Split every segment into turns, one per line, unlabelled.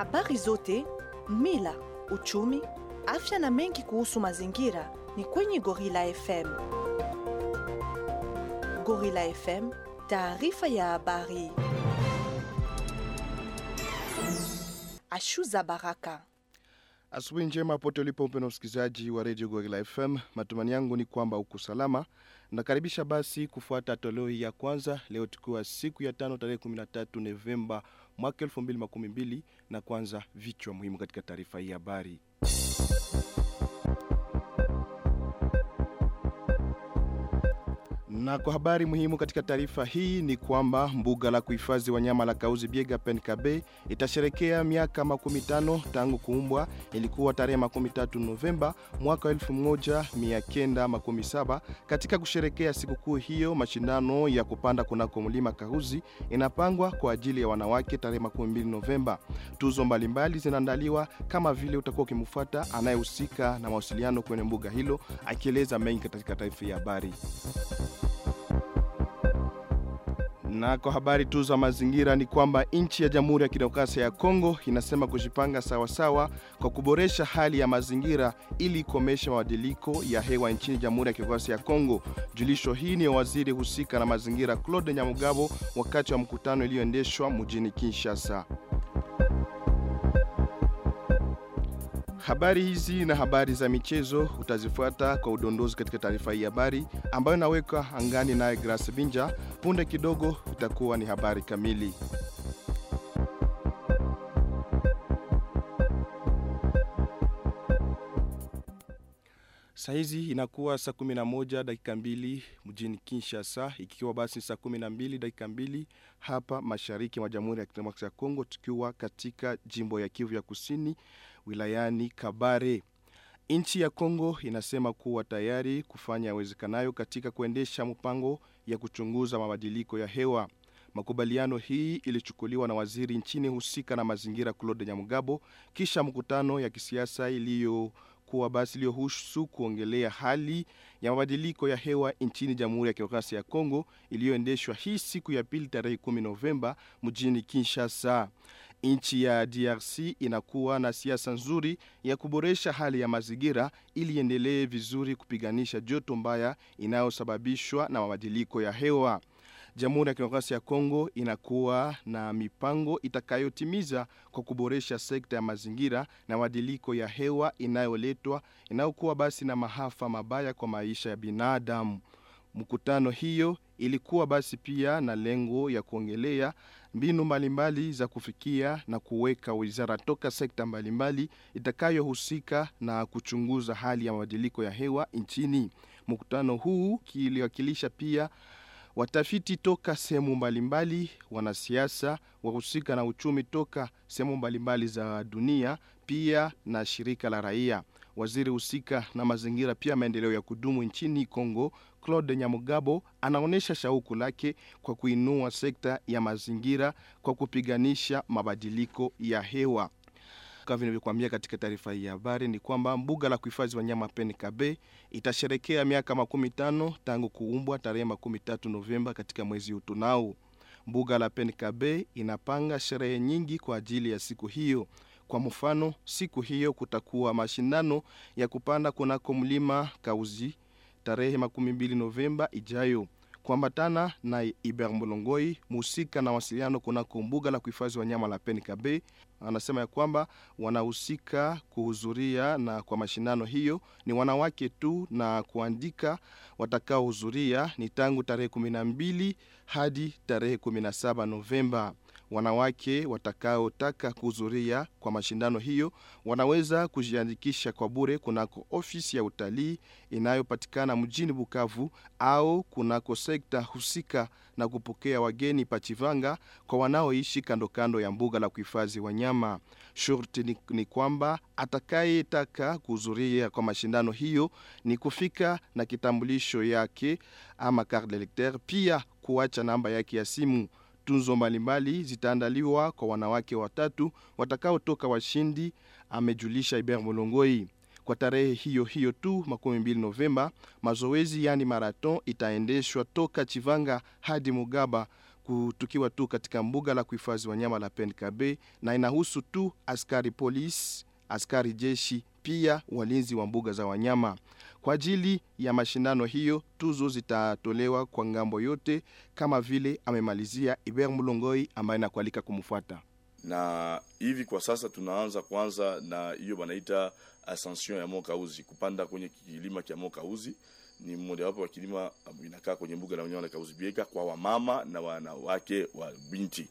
Habari zote, mila, uchumi, afya na mengi kuhusu mazingira ni kwenye Gorilla FM. Gorilla FM, taarifa ya habari. Ashuza Baraka.
Asubuhi njema pote ulipo mpendwa msikilizaji wa Radio Gorilla FM. Matumani yangu ni kwamba uko salama. Nakaribisha basi kufuata toleo ya kwanza leo tukiwa siku ya tano tarehe 13 Novemba mwaka 2012 na kwanza vichwa muhimu katika taarifa hii habari. Na kwa habari muhimu katika taarifa hii ni kwamba mbuga la kuhifadhi wanyama la Kauzi Biega Penkabe itasherekea miaka makumi tano tangu kuumbwa. Ilikuwa tarehe makumi tatu Novemba mwaka wa elfu moja mia kenda makumi saba. Katika kusherekea sikukuu hiyo, mashindano ya kupanda kunako mlima Kauzi inapangwa kwa ajili ya wanawake tarehe makumi mbili Novemba. Tuzo mbalimbali zinaandaliwa kama vile utakuwa ukimfuata anayehusika na mawasiliano kwenye mbuga hilo akieleza mengi katika taarifa ya habari. Na kwa habari tu za mazingira ni kwamba nchi ya Jamhuri ya Kidemokrasia ya Kongo inasema kujipanga sawasawa kwa kuboresha hali ya mazingira ili kukomesha mabadiliko ya hewa nchini Jamhuri ya Kidemokrasia ya Kongo. Julisho hii ni waziri husika na mazingira Claude Nyamugabo wakati wa mkutano iliyoendeshwa mjini Kinshasa. Habari hizi na habari za michezo utazifuata kwa udondozi katika taarifa hii habari ambayo inawekwa angani naye Grace Binja. Punde kidogo itakuwa ni habari kamili. Saizi inakuwa saa 11 dakika mbili mjini Kinshasa, ikiwa basi saa 12 dakika mbili hapa mashariki mwa Jamhuri ya Kidemokrasia ya Kongo, tukiwa katika jimbo ya Kivu ya Kusini wilayani Kabare. Nchi ya Kongo inasema kuwa tayari kufanya awezekanayo katika kuendesha mpango ya kuchunguza mabadiliko ya hewa. Makubaliano hii ilichukuliwa na waziri nchini husika na mazingira Claude Nyamugabo kisha mkutano ya kisiasa iliyo kuwa basi iliyohusu kuongelea hali ya mabadiliko ya hewa nchini Jamhuri ya Kidemokrasia ya Kongo iliyoendeshwa hii siku ya pili tarehe 10 Novemba mjini Kinshasa. Nchi ya DRC inakuwa na siasa nzuri ya kuboresha hali ya mazingira ili iendelee vizuri kupiganisha joto mbaya inayosababishwa na mabadiliko ya hewa. Jamhuri ya Kidemokrasia ya Kongo inakuwa na mipango itakayotimiza kwa kuboresha sekta ya mazingira na mabadiliko ya hewa inayoletwa inayokuwa basi na mahafa mabaya kwa maisha ya binadamu. Mkutano hiyo ilikuwa basi pia na lengo ya kuongelea mbinu mbalimbali za kufikia na kuweka wizara toka sekta mbalimbali itakayohusika na kuchunguza hali ya mabadiliko ya hewa nchini. Mkutano huu kiliwakilisha pia watafiti toka sehemu mbalimbali, wanasiasa, wahusika na uchumi toka sehemu mbalimbali za dunia, pia na shirika la raia. Waziri husika na mazingira pia maendeleo ya kudumu nchini Kongo, Claude Nyamugabo anaonyesha shauku lake kwa kuinua sekta ya mazingira kwa kupiganisha mabadiliko ya hewa. Kama vinavyokuambia katika taarifa hii ya habari ni kwamba mbuga la kuhifadhi wanyama Penkabe itasherekea miaka makumi tano tangu kuumbwa tarehe makumi tatu Novemba katika mwezi utunao. Mbuga la Penkabe inapanga sherehe nyingi kwa ajili ya siku hiyo. Kwa mfano, siku hiyo kutakuwa mashindano ya kupanda kunako mlima Kauzi tarehe makumi mbili Novemba ijayo kuambatana na Iber Mulongoi muhusika na wasiliano kunako mbuga la kuhifadhi wanyama la Penkabe anasema ya kwamba wanahusika kuhudhuria na kwa mashindano hiyo ni wanawake tu, na kuandika watakaohudhuria ni tangu tarehe 12 hadi tarehe 17 Novemba. Wanawake watakaotaka kuhudhuria kwa mashindano hiyo wanaweza kujiandikisha kwa bure kunako ofisi ya utalii inayopatikana mjini Bukavu au kunako sekta husika na kupokea wageni Pachivanga kwa wanaoishi kando kando ya mbuga la kuhifadhi wanyama. Shurti ni, ni kwamba atakayetaka kuhudhuria kwa mashindano hiyo ni kufika na kitambulisho yake ama carte d'electeur, pia kuacha namba yake ya simu. Tunzo mbalimbali zitaandaliwa kwa wanawake watatu watakaotoka washindi, amejulisha Iber Molongoi. Kwa tarehe hiyo hiyo tu makumi mbili Novemba, mazoezi yani marathon itaendeshwa toka Chivanga hadi Mugaba kutukiwa tu katika mbuga la kuhifadhi wanyama la Penkabe, na inahusu tu askari polisi, askari jeshi, pia walinzi wa mbuga za wanyama. Kwa ajili ya mashindano hiyo, tuzo zitatolewa kwa ng'ambo yote, kama vile amemalizia Iber Mulongoi ambaye nakualika kumfuata.
na hivi kwa sasa tunaanza kwanza na hiyo banaita ascension ya Mokauzi, kupanda kwenye kilima cha Mokauzi. Ni mmoja wapo wa kilima inakaa kwenye mbuga la wanyama la Kauzi Biega kwa wamama na wanawake wa binti.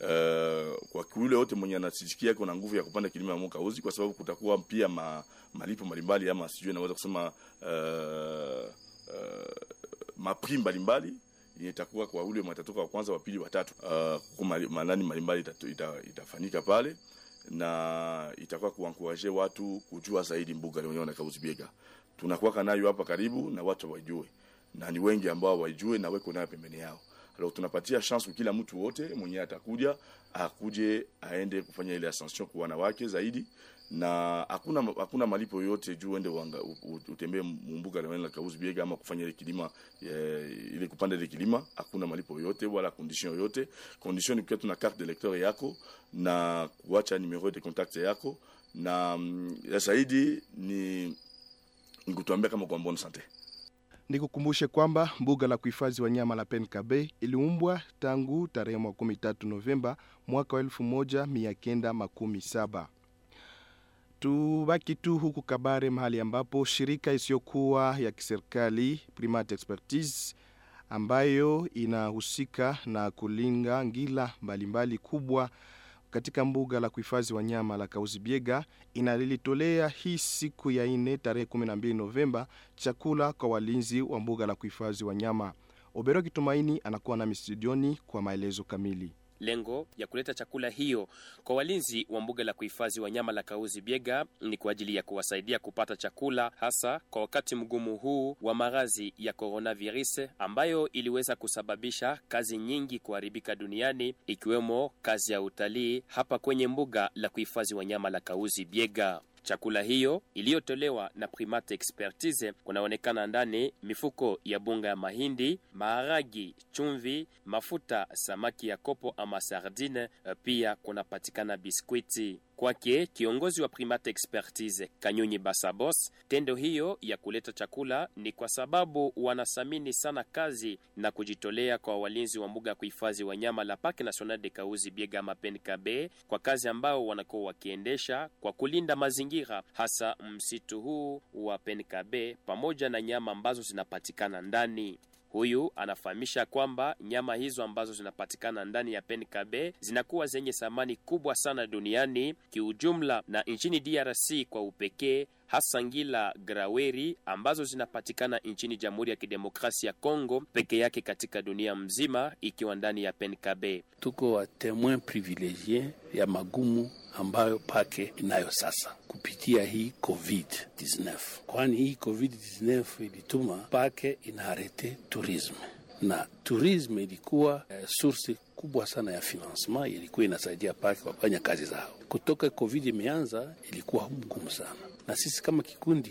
Uh, kwa kule wote mwenye anasikia kuna nguvu ya kupanda kilima ya mwaka uzi, kwa sababu kutakuwa pia ma, malipo mbalimbali ama sijui naweza kusema uh, uh, mapri mbalimbali itakuwa kwa ule matatoka wa kwanza, wa pili, wa tatu. Uh, manani mbalimbali ita, ita, itafanyika pale na itakuwa kuankuraje watu kujua zaidi mbuga lenyewe na Kauzi Biega. Tunakuwa nayo hapa karibu na watu wajue, na ni wengi ambao wajue na weko nayo pembeni yao. Alors tunapatia chance kwa kila mtu wote mwenye atakuja akuje aende kufanya ile ascension kwa wanawake zaidi na hakuna hakuna malipo yote juu ende utembee mumbuga la Kauzi Biega ama kufanya ile kilima e, ile kupanda ile kilima, hakuna malipo yote wala condition yote. Condition ni tuna carte de lecteur yako na kuacha numero de contact yako na ya zaidi ni nikutuambia kama kwa bonne sante.
Nikukumbushe kwamba mbuga la kuhifadhi wanyama la Penkabe iliumbwa tangu tarehe 13 Novemba mwaka wa 1917. Tubaki tu huku Kabare, mahali ambapo shirika isiyokuwa ya kiserikali Primate Expertise ambayo inahusika na kulinga ngila mbalimbali kubwa katika mbuga la kuhifadhi wanyama la Kauzibiega inalilitolea hii siku ya ine tarehe 12 Novemba chakula kwa walinzi wa mbuga la kuhifadhi wanyama. Obero Kitumaini anakuwa nami studioni kwa maelezo kamili.
Lengo ya kuleta chakula hiyo kwa walinzi wa mbuga la kuhifadhi wanyama la Kauzi Biega ni kwa ajili ya kuwasaidia kupata chakula, hasa kwa wakati mgumu huu wa maradhi ya coronavirus ambayo iliweza kusababisha kazi nyingi kuharibika duniani, ikiwemo kazi ya utalii hapa kwenye mbuga la kuhifadhi wanyama la Kauzi Biega. Chakula hiyo iliyotolewa na Primate Expertise kunaonekana ndani mifuko ya bunga ya mahindi, maharagi, chumvi, mafuta, samaki ya kopo ama sardine, pia kunapatikana biskwiti. Kwake kiongozi wa Primate Expertise Kanyunyi Basabos, tendo hiyo ya kuleta chakula ni kwa sababu wanathamini sana kazi na kujitolea kwa walinzi wa mbuga ya kuhifadhi wanyama la Parc National de Kauzi Biega Mapenkabe, kwa kazi ambao wanakuwa wakiendesha kwa kulinda mazingira, hasa msitu huu wa Penkabe pamoja na nyama ambazo zinapatikana ndani. Huyu anafahamisha kwamba nyama hizo ambazo zinapatikana ndani ya Penkabe zinakuwa zenye thamani kubwa sana duniani kiujumla na nchini DRC kwa upekee, hasa ngila graweri ambazo zinapatikana nchini Jamhuri ya Kidemokrasia ya Kongo peke yake katika dunia mzima, ikiwa ndani ya Penkabe.
Tuko wa temoin privilegie ya magumu ambayo pake inayo sasa kupitia hii COVID-19, kwani hii COVID-19 ilituma pake inaarete tourisme na tourisme ilikuwa eh, source kubwa sana ya financement, ilikuwa inasaidia pake kwa kufanya kazi zao. Kutoka COVID imeanza ilikuwa mgumu sana, na sisi kama kikundi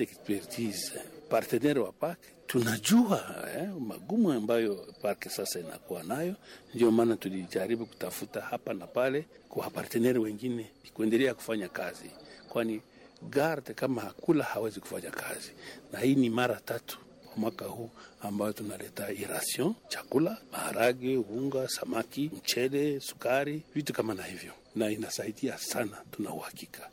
Expertise partenere wa park tunajua eh, magumu ambayo park sasa inakuwa nayo. Ndio maana tulijaribu kutafuta hapa na pale kwa waparteneri wengine kuendelea kufanya kazi, kwani garde kama hakula hawezi kufanya kazi, na hii ni mara tatu kwa mwaka huu ambayo tunaleta iration chakula, maharage, unga, samaki, mchele, sukari, vitu kama na hivyo, na inasaidia sana, tuna uhakika.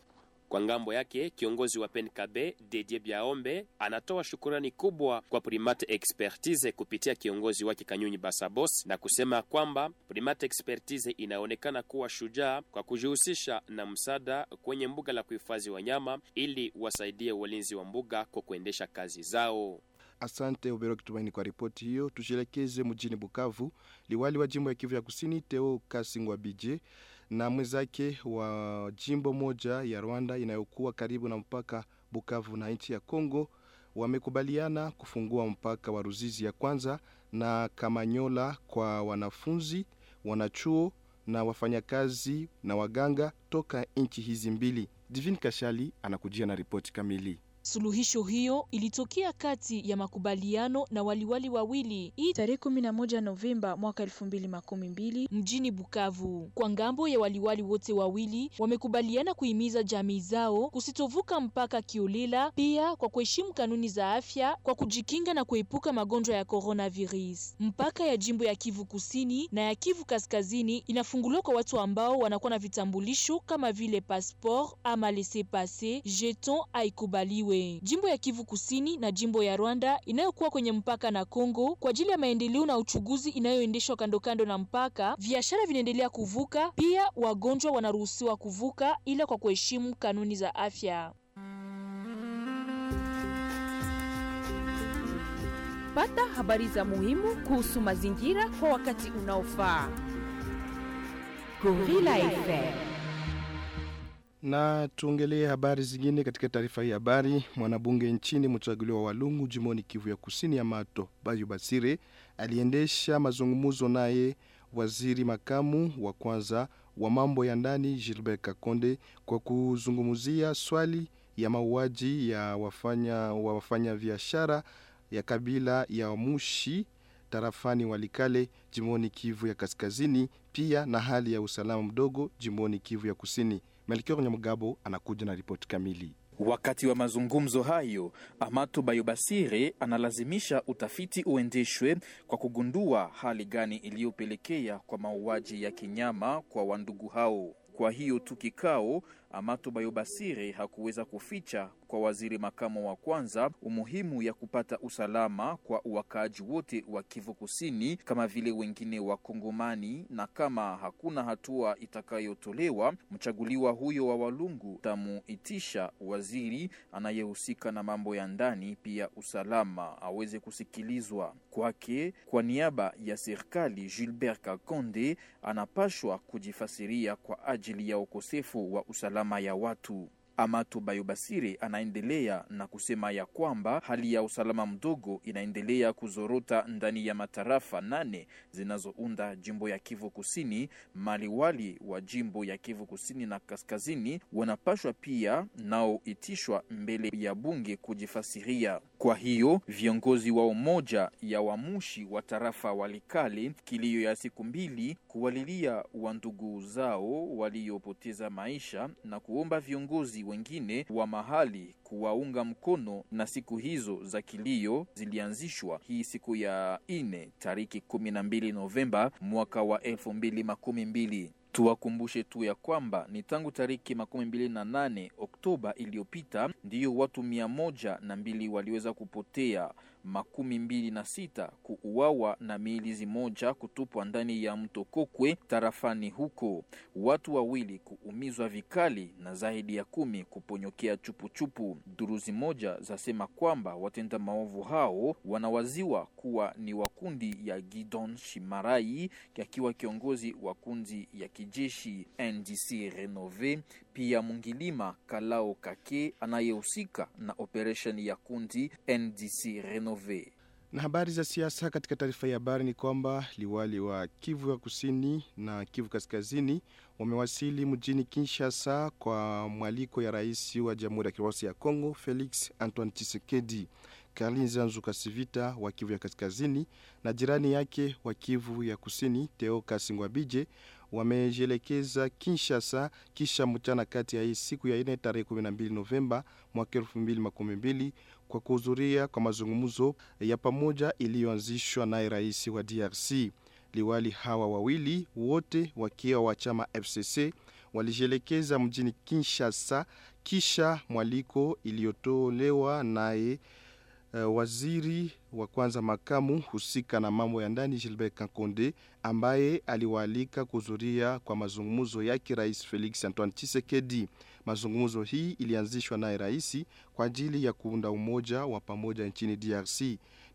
Kwa ng'ambo yake kiongozi wa Penkabe Dedie Biaombe anatoa shukurani kubwa kwa Primate Expertise kupitia kiongozi wake Kanyunyi Basabos na kusema kwamba Primate Expertise inaonekana kuwa shujaa kwa kujihusisha na msaada kwenye mbuga la kuhifadhi wanyama ili wasaidie walinzi wa mbuga kwa kuendesha kazi zao.
Asante Ubero Kitumaini kwa ripoti hiyo. Tujielekeze mjini Bukavu. Liwali wa jimbo ya Kivu ya Kusini Teo Kasingwa Bije na mwenzake wa jimbo moja ya Rwanda inayokuwa karibu na mpaka Bukavu na nchi ya Kongo wamekubaliana kufungua mpaka wa Ruzizi ya kwanza na Kamanyola kwa wanafunzi, wanachuo na wafanyakazi na waganga toka nchi hizi mbili. Divin Kashali anakujia na ripoti kamili.
Suluhisho hiyo ilitokea kati ya makubaliano na waliwali wawili hii
tarehe 11 Novemba mwaka 2012
mjini Bukavu. Kwa ng'ambo ya waliwali wote wawili wamekubaliana kuhimiza jamii zao kusitovuka mpaka kiolela, pia kwa kuheshimu kanuni za afya kwa kujikinga na kuepuka magonjwa ya coronavirus. Mpaka ya jimbo ya Kivu Kusini na ya Kivu Kaskazini inafunguliwa kwa watu ambao wanakuwa na vitambulisho kama vile passport ama laissez passer, jeton haikubaliwe. Jimbo ya Kivu Kusini na jimbo ya Rwanda inayokuwa kwenye mpaka na Kongo kwa ajili ya maendeleo na uchunguzi inayoendeshwa kando kando na mpaka, biashara vinaendelea kuvuka, pia wagonjwa wanaruhusiwa kuvuka, ila kwa kuheshimu kanuni za afya.
Pata habari za muhimu kuhusu mazingira kwa wakati unaofaa. Gorilla FM.
Na tuongelee habari zingine katika taarifa hii habari. Mwanabunge nchini mchaguliwa wa Walungu jimoni Kivu ya Kusini, ya Mato Bayu Basire aliendesha mazungumzo naye waziri makamu wa kwanza wa mambo ya ndani Gilbert Kakonde kwa kuzungumzia swali ya mauaji ya wafanya, wa wafanya biashara ya kabila ya Mushi tarafani Walikale jimoni Kivu ya Kaskazini, pia na hali ya usalama mdogo jimoni Kivu ya Kusini. Melchior Nyamugabo anakuja na ripoti kamili.
Wakati wa mazungumzo hayo, Amato Bayobasire analazimisha utafiti uendeshwe kwa kugundua hali gani iliyopelekea kwa mauaji ya kinyama kwa wandugu hao. Kwa hiyo tu kikao, Amato Bayobasire hakuweza kuficha kwa waziri makamo wa kwanza umuhimu ya kupata usalama kwa wakaaji wote wa Kivu Kusini kama vile wengine wa Kongomani, na kama hakuna hatua itakayotolewa, mchaguliwa huyo wa Walungu tamuitisha waziri anayehusika na mambo ya ndani pia usalama aweze kusikilizwa kwake. Kwa niaba ya serikali, Gilbert Kakonde anapashwa kujifasiria kwa ajili ya ukosefu wa usalama ya watu. amatu Bayobasire anaendelea na kusema ya kwamba hali ya usalama mdogo inaendelea kuzorota ndani ya matarafa nane zinazounda jimbo ya Kivu Kusini. Maliwali wa jimbo ya Kivu Kusini na Kaskazini wanapashwa pia nao itishwa mbele ya bunge kujifasiria. Kwa hiyo viongozi wa umoja ya wamushi wa tarafa Walikale kilio ya siku mbili kuwalilia wa ndugu zao waliopoteza maisha na kuomba viongozi wengine wa mahali kuwaunga mkono, na siku hizo za kilio zilianzishwa hii siku ya ine tariki kumi na mbili Novemba mwaka wa elfu mbili makumi mbili. Tuwakumbushe tu ya kwamba ni tangu tariki makumi mbili na nane Oktoba iliyopita ndiyo watu mia moja na mbili waliweza kupotea, makumi mbili na sita kuuawa na miili zimoja kutupwa ndani ya mto Kokwe tarafani huko, watu wawili kuumizwa vikali na zaidi ya kumi kuponyokea chupuchupu. Duruzi moja zasema kwamba watenda maovu hao wanawaziwa kuwa ni wakundi ya Gidon Shimarai akiwa kiongozi wa kundi ya kijeshi NDC Renove, pia Mungilima Kalao Kake anayehusika na operesheni ya kundi NDC Renove.
Na habari za siasa katika taarifa ya habari ni kwamba liwali wa Kivu ya Kusini na Kivu Kaskazini wamewasili mjini Kinshasa kwa mwaliko ya rais wa Jamhuri ya Kidemokrasia ya Kongo Felix Antoine Tshisekedi. Karlin Zanzu Kasivita wa Kivu ya Kaskazini na jirani yake wa Kivu ya Kusini Teo Kasingwabije wamejielekeza Kinshasa kisha mchana kati ya hii siku ya ine tarehe 12 Novemba mwaka 2012 kwa kuhudhuria kwa mazungumzo ya pamoja iliyoanzishwa naye rais wa DRC. Liwali hawa wawili wote wakiwa wa chama FCC walijielekeza mjini Kinshasa kisha mwaliko iliyotolewa naye uh, waziri wa kwanza makamu husika na mambo ya ndani Gilbert Kankonde ambaye aliwaalika kuhudhuria kwa mazungumzo yake Rais Felix Antoine Tshisekedi. Mazungumzo hii ilianzishwa naye rais kwa ajili ya kuunda umoja wa pamoja nchini DRC.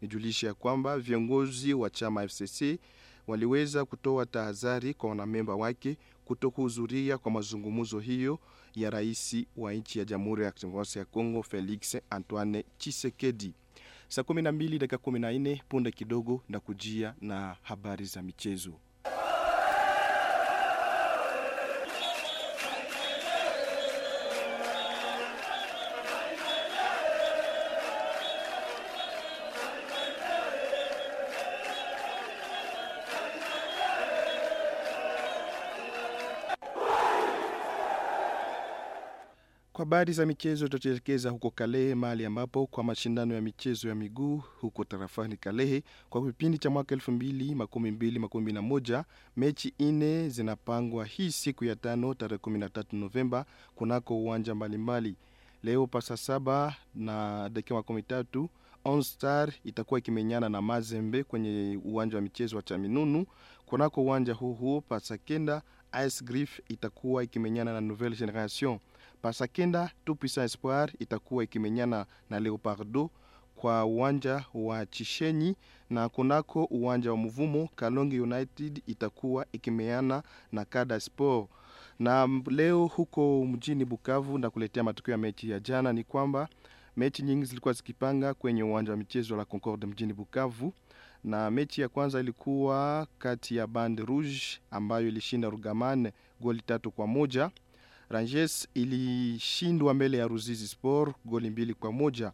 Nijulishe ya kwamba viongozi wa chama FCC waliweza kutoa tahadhari kwa wanamemba wake kutokuhudhuria kwa mazungumzo hiyo ya rais wa nchi ya Jamhuri ya Kidemokrasia ya Kongo Felix Antoine Chisekedi. Saa 12 dakika 14 punde kidogo na kujia na habari za michezo. Habari za michezo tutaelekeza huko Kalehe, mahali ambapo kwa mashindano ya michezo ya miguu huko tarafani Kalehe kwa kipindi cha mwaka 2022-2021 mechi ine zinapangwa hii siku ya tano tarehe 13 Novemba kunako uwanja mbalimbali. Leo pasa saba na dakika makumi tatu On Star itakuwa ikimenyana na Mazembe kwenye uwanja wa michezo wa Chaminunu. Kunako uwanja huu huo pasa kenda Ice Griff itakuwa ikimenyana na Nouvelle Generation. Pasa kenda Tout Puissant Espoir itakuwa ikimenyana na Leopardo kwa uwanja wa Chishenyi na kunako uwanja wa Mvumo Kalonge United itakuwa ikimeana na Kada Sport. Na leo huko mjini Bukavu na kuletea matukio ya mechi ya jana ni kwamba mechi nyingi zilikuwa zikipanga kwenye uwanja wa michezo la Concorde mjini Bukavu na mechi ya kwanza ilikuwa kati ya Band Rouge ambayo ilishinda Rugamane goli tatu kwa moja. Ranges ilishindwa mbele ya Ruzizi Sport goli mbili kwa moja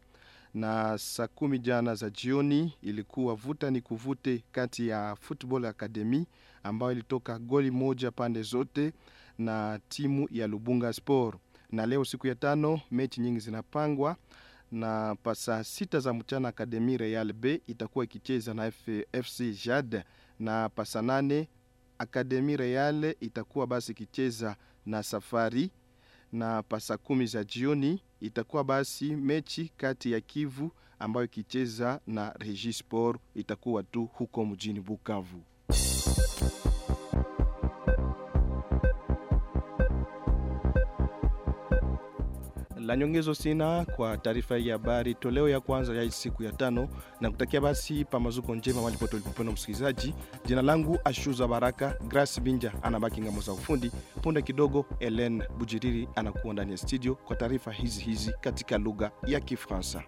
na saa kumi jana za jioni ilikuwa vuta ni kuvute kati ya Football Academy ambayo ilitoka goli moja pande zote na timu ya Lubunga Sport. Na leo siku ya tano mechi nyingi zinapangwa na pasa sita za mchana Academy Real B itakuwa ikicheza na FC Jad na pasa nane Academy Real itakuwa basi ikicheza na Safari na pasa kumi za jioni itakuwa basi mechi kati ya Kivu ambayo ikicheza na Regi Sport itakuwa tu huko mjini Bukavu. La nyongezo sina kwa taarifa hii ya habari. Toleo ya kwanza ya siku ya tano na kutakia basi pamazuko njema malipote ulipopenda msikilizaji. Jina langu ashuza baraka grace binja anabaki ngamo za ufundi. Punde kidogo elen bujiriri anakuwa ndani ya studio kwa taarifa hizi hizi katika lugha ya kifransa